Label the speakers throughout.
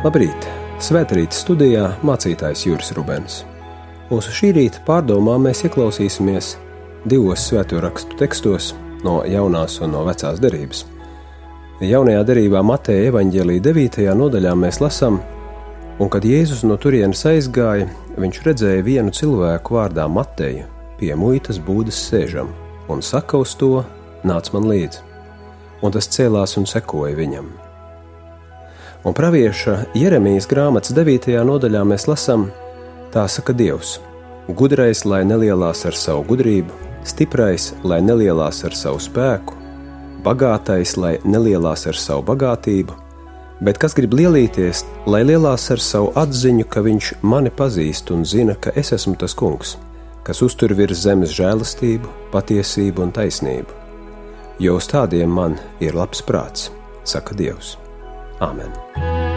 Speaker 1: Labrīt! Svētrīt studijā mācītājs Juris Rubens. Mūsu šī rīta pārdomā mēs ieklausīsimies divos svēto rakstu tekstos no jaunās un no vecās derības. Jaunajā derībā Mateja evaņģēlīja 9. nodaļā mēs lasām, un kad Jēzus no turienes aizgāja, viņš redzēja vienu cilvēku vārdā Mateju pie muitas būdas sēžam, un saka uz to: Nāc man līdzi! Un tas cēlās un sekoja viņam un pravieša Jeremijas grāmatas 9. nodaļā mēs lasām, tā saka Dievs: Gudrais, lai nelielās ar savu gudrību, stiprais, lai nelielās ar savu spēku, bagātais, lai nelielās ar savu bagātību, bet kas grib lielīties, lai lielās ar savu atziņu, ka viņš mani pazīst un zina, ka es esmu tas kungs, kas uztur virs zemes žēlastību, patiesību un taisnību. Jo uz tādiem man ir labs prāts, saka Dievs. Āmen!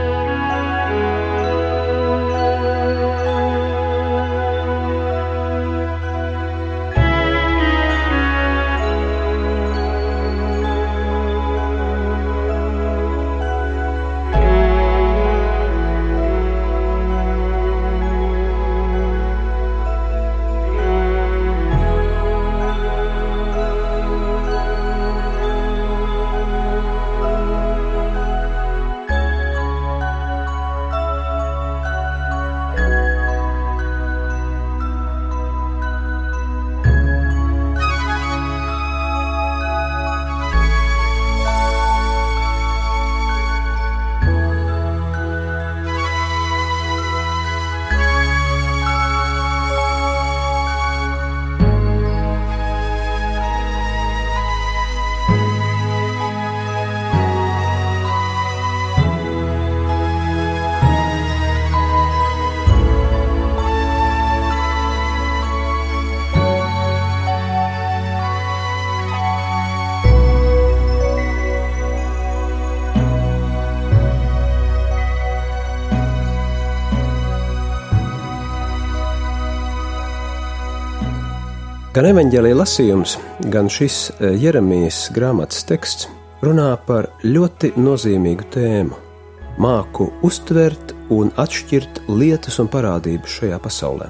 Speaker 1: Gan evanģēlīja lasījums, gan šis e, Jeremijas grāmatas teksts runā par ļoti nozīmīgu tēmu - māku uztvert un atšķirt lietas un parādības šajā pasaulē.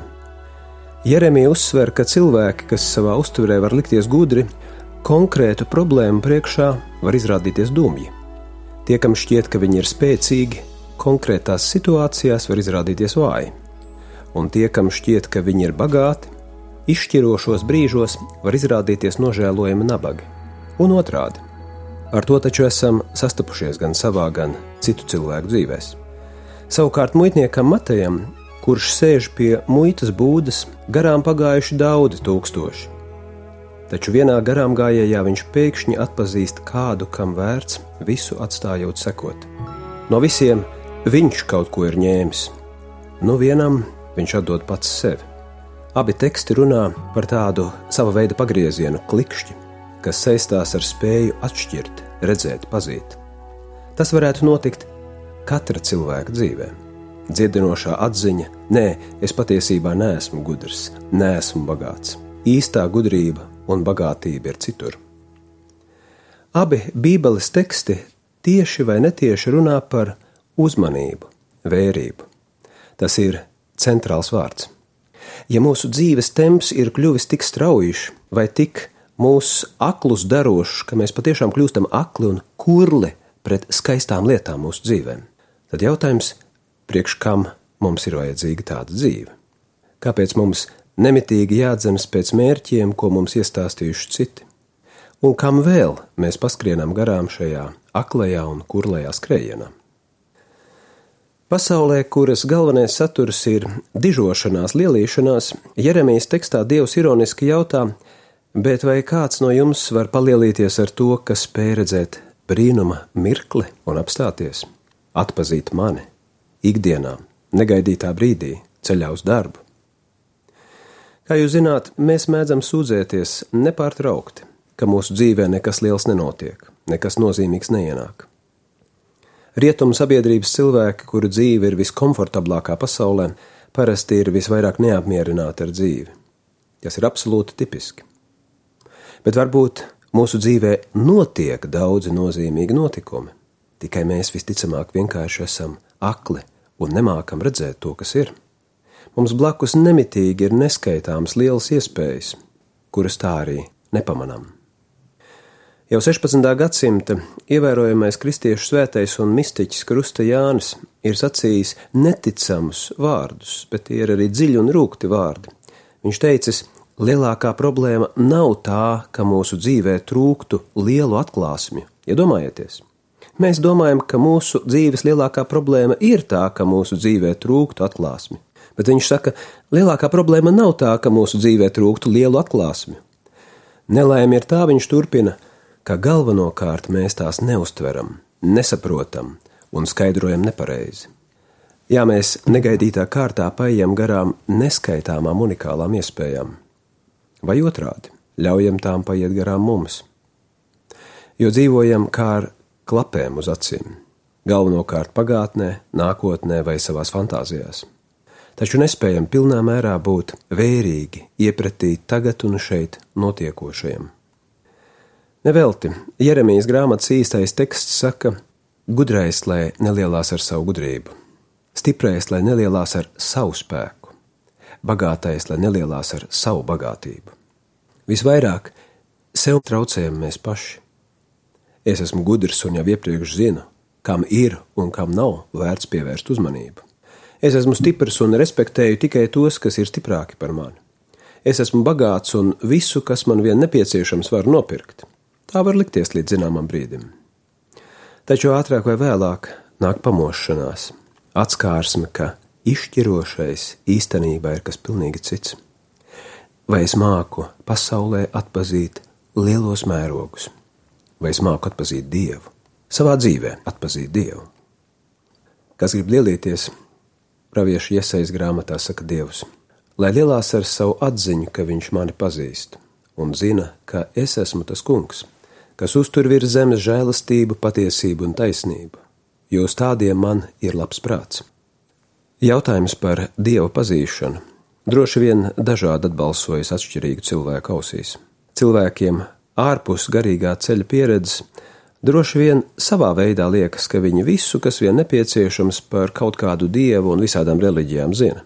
Speaker 1: Jeremija uzsver, ka cilvēki, kas savā uztverē var likties gudri, konkrētu problēmu priekšā var izrādīties dumji. Tie, kam šķiet, ka viņi ir spēcīgi, konkrētās situācijās var izrādīties vāji, un tie, kam šķiet, ka viņi ir bagāti, izšķirošos brīžos var izrādīties nožēlojami nabagi. Un otrādi - ar to taču esam sastapušies gan savā, gan citu cilvēku dzīvēs. Savukārt muitniekam Matejam, kurš sēž pie muitas būdas, garām pagājuši daudzi tūkstoši. Taču vienā garām gājējā viņš pēkšņi atpazīst kādu, kam vērts visu atstājot sekot. No visiem viņš kaut ko ir ņēmis, no vienam viņš atdod pats sevi. Abi teksti runā par tādu sava veida pagriezienu, klikšķi, kas saistās ar spēju atšķirt, redzēt, pazīt. Tas varētu notikt katra cilvēka dzīvē. Dziedinošā atziņa, nē, es patiesībā neesmu gudrs, neesmu bagāts. Īstā gudrība un bagātība ir citur. Abi Bībeles teksti tieši vai netieši runā par uzmanību, vērību. Tas ir centrāls vārds. Ja mūsu dzīves temps ir kļuvis tik straujš vai tik mūsu aklus darošs, ka mēs patiešām kļūstam akli un kurli pret skaistām lietām mūsu dzīvēm, tad jautājums, priekš kam mums ir vajadzīga tāda dzīve? Kāpēc mums nemitīgi jādzenas pēc mērķiem, ko mums iestāstījuši citi? Un kam vēl mēs paskrienam garām šajā aklajā un kurlajā skrējienā? Pasaulē, kuras galvenais saturs ir dižošanās, lielīšanās, Jeremijas tekstā Dievs ironiski jautā, bet vai kāds no jums var palielīties ar to, kas spēj redzēt brīnuma mirkli un apstāties, atpazīt mani ikdienā, negaidītā brīdī, ceļā uz darbu? Kā jūs zināt, mēs mēdzam sūdzēties nepārtraukti, ka mūsu dzīvē nekas liels nenotiek, nekas nozīmīgs neienāk. Rietumu sabiedrības cilvēki, kuru dzīve ir viskomfortablākā pasaulē, parasti ir visvairāk neapmierināti ar dzīvi. Tas ir absolūti tipiski. Bet varbūt mūsu dzīvē notiek daudzi nozīmīgi notikumi, tikai mēs visticamāk vienkārši esam akli un nemākam redzēt to, kas ir. Mums blakus nemitīgi ir neskaitāmas lielas iespējas, kuras tā arī nepamanām. Jau 16. gadsimta ievērojamais kristiešu svētais un mistiķis Krusta Jānis ir sacījis neticamus vārdus, bet tie ir arī dziļi un rūkti vārdi. Viņš teicis, lielākā problēma nav tā, ka mūsu dzīvē trūktu lielu atklāsmju. Iedomājieties! Mēs domājam, ka mūsu dzīves lielākā problēma ir tā, ka mūsu dzīvē trūktu atklāsmi. Bet viņš saka, lielākā problēma nav tā, ka mūsu dzīvē trūktu lielu atklāsmi. Nelaime ir tā, viņš turpina, ka galvenokārt mēs tās neustveram, nesaprotam un skaidrojam nepareizi. Jā, mēs negaidītā kārtā paejam garām neskaitāmām unikālām iespējām, vai otrādi ļaujam tām paiet garām mums. Jo dzīvojam kā ar klapēm uz acīm, galvenokārt pagātnē, nākotnē vai savās fantāzijās. Taču nespējam pilnā mērā būt vērīgi iepratī tagad un šeit notiekošajam. Nevelti Jeremijas grāmatas īstais teksts saka: gudrais, lai nelielās ar savu gudrību, stiprais, lai nelielās ar savu spēku, bagātais, lai nelielās ar savu bagātību. Visvairāk sev traucējam mēs paši. Es esmu gudrs un jau iepriekš zinu, kam ir un kam nav vērts pievērst uzmanību. Es esmu stiprs un respektēju tikai tos, kas ir stiprāki par mani. Es esmu bagāts un visu, kas man vien nepieciešams, var nopirkt. Tā var likties līdz zināmam brīdim. Taču ātrāk vai vēlāk nāk pamošanās, atskārsme, ka izšķirošais īstenībā ir kas pilnīgi cits. Vai es māku pasaulē atpazīt lielos mērogus, vai es māku atpazīt Dievu, savā dzīvē atpazīt Dievu? Kas grib lielīties, praviešu iesaistas grāmatā saka Dievs, lai lielās ar savu atziņu, ka Viņš mani pazīst un zina, ka es esmu tas kungs kas uztur virs zemes žēlastību, patiesību un taisnību, uz tādiem man ir labs prāts. Jautājums par dievu pazīšanu droši vien dažādi atbalsojas atšķirīgu cilvēku ausīs. Cilvēkiem ārpus garīgā ceļa pieredzes droši vien savā veidā liekas, ka viņi visu, kas vien nepieciešams par kaut kādu dievu un visādām reliģijām zina.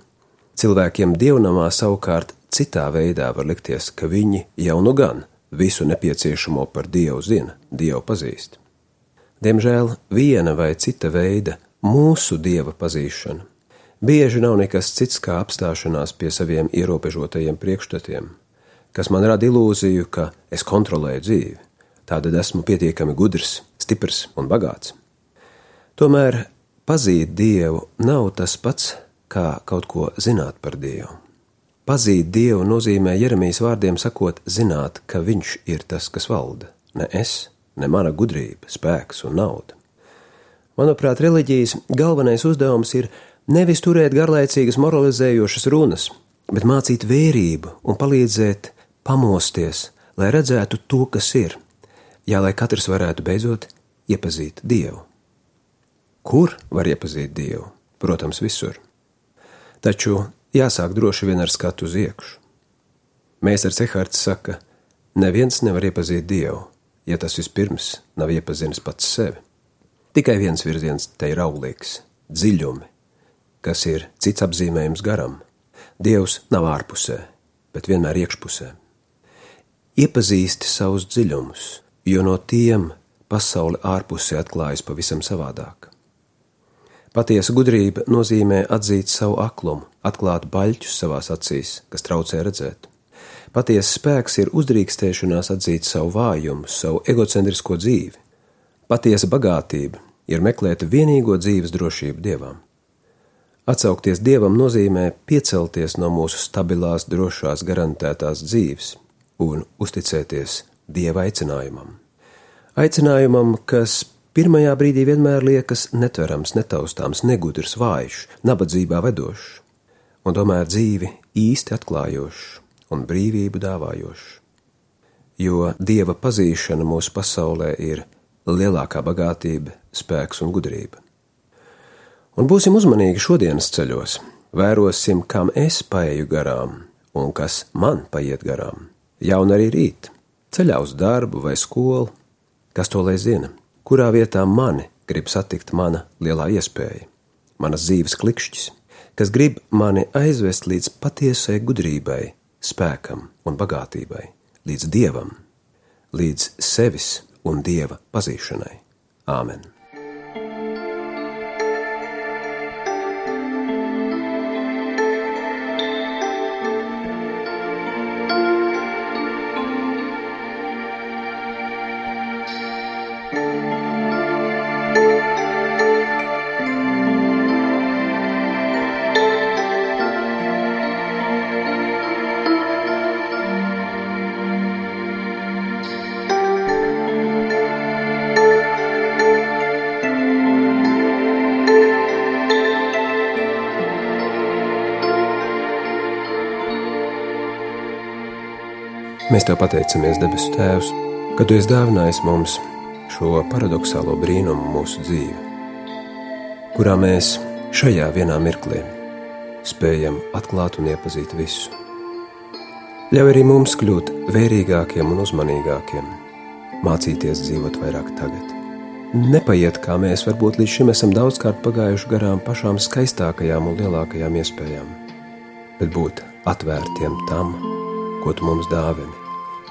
Speaker 1: Cilvēkiem dievnamā savukārt citā veidā var likties, ka viņi jau nu gan visu nepieciešamo par Dievu zina, Dievu pazīst. Diemžēl viena vai cita veida mūsu Dieva pazīšana bieži nav nekas cits kā apstāšanās pie saviem ierobežotajiem priekšstatiem, kas man rada ilūziju, ka es kontrolēju dzīvi, tādēļ esmu pietiekami gudrs, stiprs un bagāts. Tomēr pazīt Dievu nav tas pats, kā kaut ko zināt par Dievu. Pazīt Dievu nozīmē Jeremijas vārdiem sakot, zināt, ka Viņš ir tas, kas valda, ne es, ne mana gudrība, spēks un nauda. Manuprāt, reliģijas galvenais uzdevums ir nevis turēt garlaicīgas moralizējošas runas, bet mācīt vērību un palīdzēt pamosties, lai redzētu to, kas ir, jā, lai katrs varētu beidzot iepazīt Dievu. Kur var iepazīt Dievu? Protams, visur. Taču jāsāk droši vien ar skatu uz iekšu. Mēsars Ehards saka, neviens nevar iepazīt Dievu, ja tas vispirms nav iepazinis pats sevi. Tikai viens virziens te ir auglīgs - dziļumi, kas ir cits apzīmējums garam. Dievs nav ārpusē, bet vienmēr iekšpusē. Iepazīsti savus dziļumus, jo no tiem pasaule ārpusē atklājas pavisam savādāk. Patiesa gudrība nozīmē atzīt savu aklumu, atklāt baļķus savās acīs, kas traucē redzēt. Patiesa spēks ir uzdrīkstēšanās atzīt savu vājumu, savu egocentrisko dzīvi. Patiesa bagātība ir meklēt vienīgo dzīves drošību dievam. Atsaukties dievam nozīmē piecelties no mūsu stabilās, drošās, garantētās dzīves un uzticēties dieva aicinājumam. Aicinājumam, kas Pirmajā brīdī vienmēr liekas netverams, netaustāms, negudrs, vājš, nabadzībā vedošs, un tomēr dzīvi īsti atklājošs un brīvību dāvājošs. Jo dieva pazīšana mūsu pasaulē ir lielākā bagātība, spēks un gudrība. Un būsim uzmanīgi šodienas ceļos, vērosim, kam es paeju garām un kas man paiet garām. Jau arī rīt, ceļā uz darbu vai skolu, kas to lai zina kurā vietā mani grib satikt mana lielā iespēja. manas dzīves klikšķis, kas grib mani aizvest līdz patiesai gudrībai, spēkam un bagātībai, līdz dievam, līdz sevis un dieva pazīšanai. Āmen! Mēs te pateicamies, debesu Tēvs, ka Tu esi dāvinājis mums šo paradoxālo brīnumu mūsu dzīvi, kurā mēs šajā vienā mirklī spējam atklāt un iepazīt visu. Ļauj arī mums kļūt vērīgākiem un uzmanīgākiem, mācīties dzīvot vairāk tagad. Nepaiet, kā mēs varbūt līdz šim esam daudzkārt pagājuši garām pašām skaistākajām un lielākajām iespējām, bet būt atvērtiem tam, ko tu mums dāvini.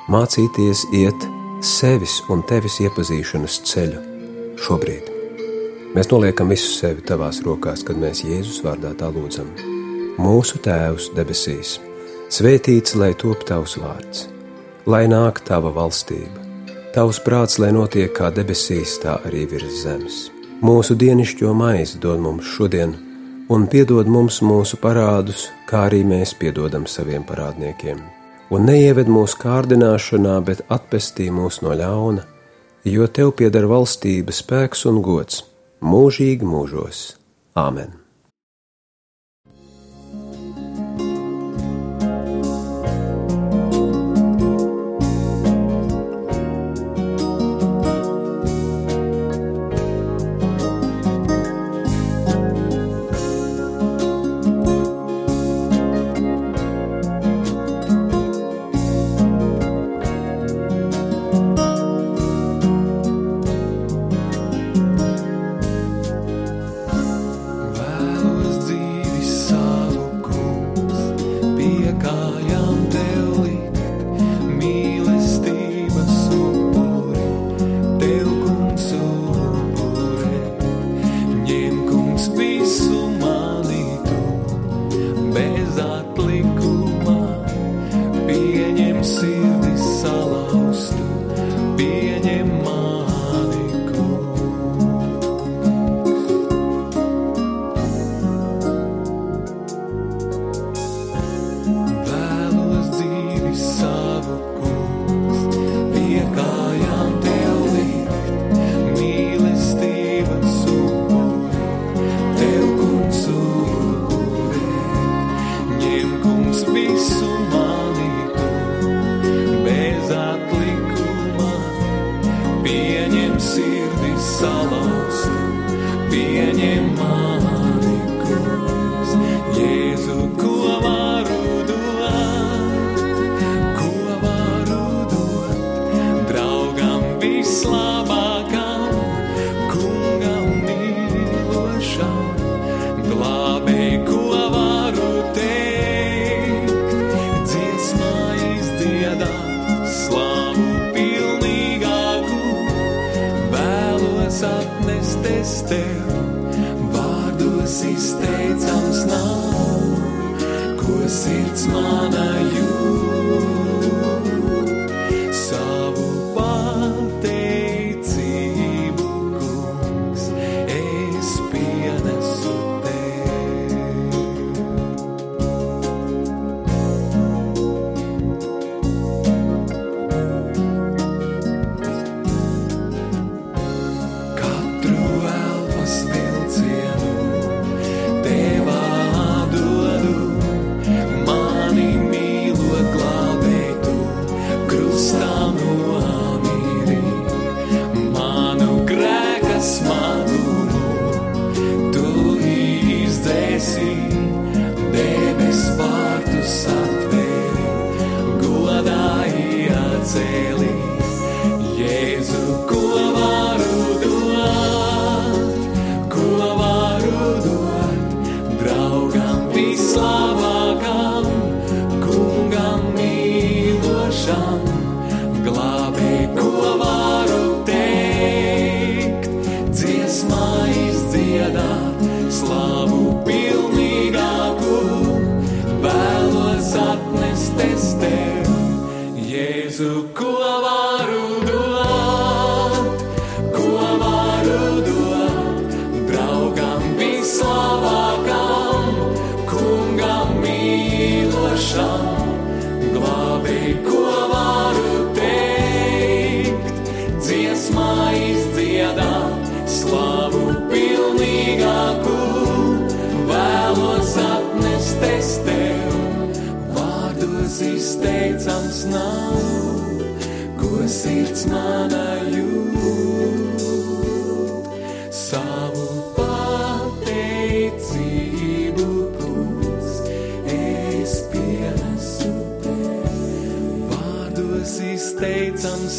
Speaker 1: Mācīties iet sevis un tevis iepazīšanas ceļu šobrīd. Mēs noliekam visu sevi tavās rokās, kad mēs Jēzus vārdā tā lūdzam. Mūsu Tēvs debesīs, svētīts lai top tavs vārds, lai nāk tava valstība, tavs prāts, lai notiek kā debesīs, tā arī virs zemes. Mūsu dienascho maizi dod mums šodien, un piedod mums mūsu parādus, kā arī mēs piedodam saviem parādniekiem un neieved mūsu kārdināšanā, bet atpestī mūs no ļauna, jo tev pieder valstība, spēks un gods mūžīgi mūžos. Āmen!
Speaker 2: Sirds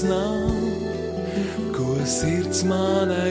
Speaker 2: nav, ko sirds mana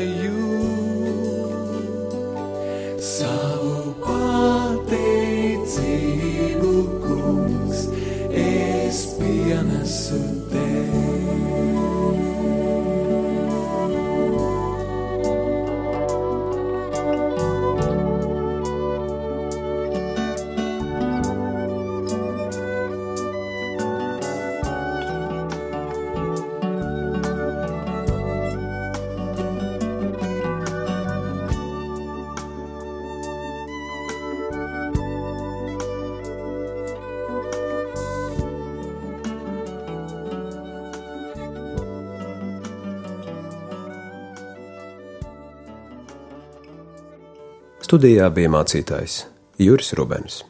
Speaker 1: Studijā bija mācītājs Juris Rubens.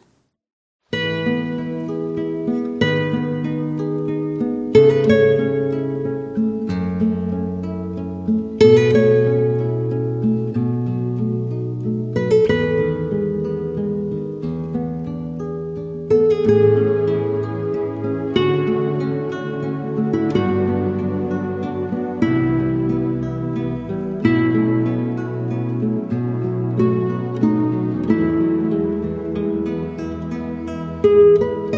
Speaker 2: Música